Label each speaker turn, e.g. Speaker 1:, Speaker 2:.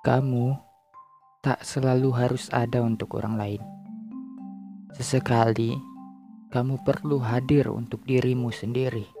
Speaker 1: Kamu tak selalu harus ada untuk orang lain. Sesekali, kamu perlu hadir untuk dirimu sendiri.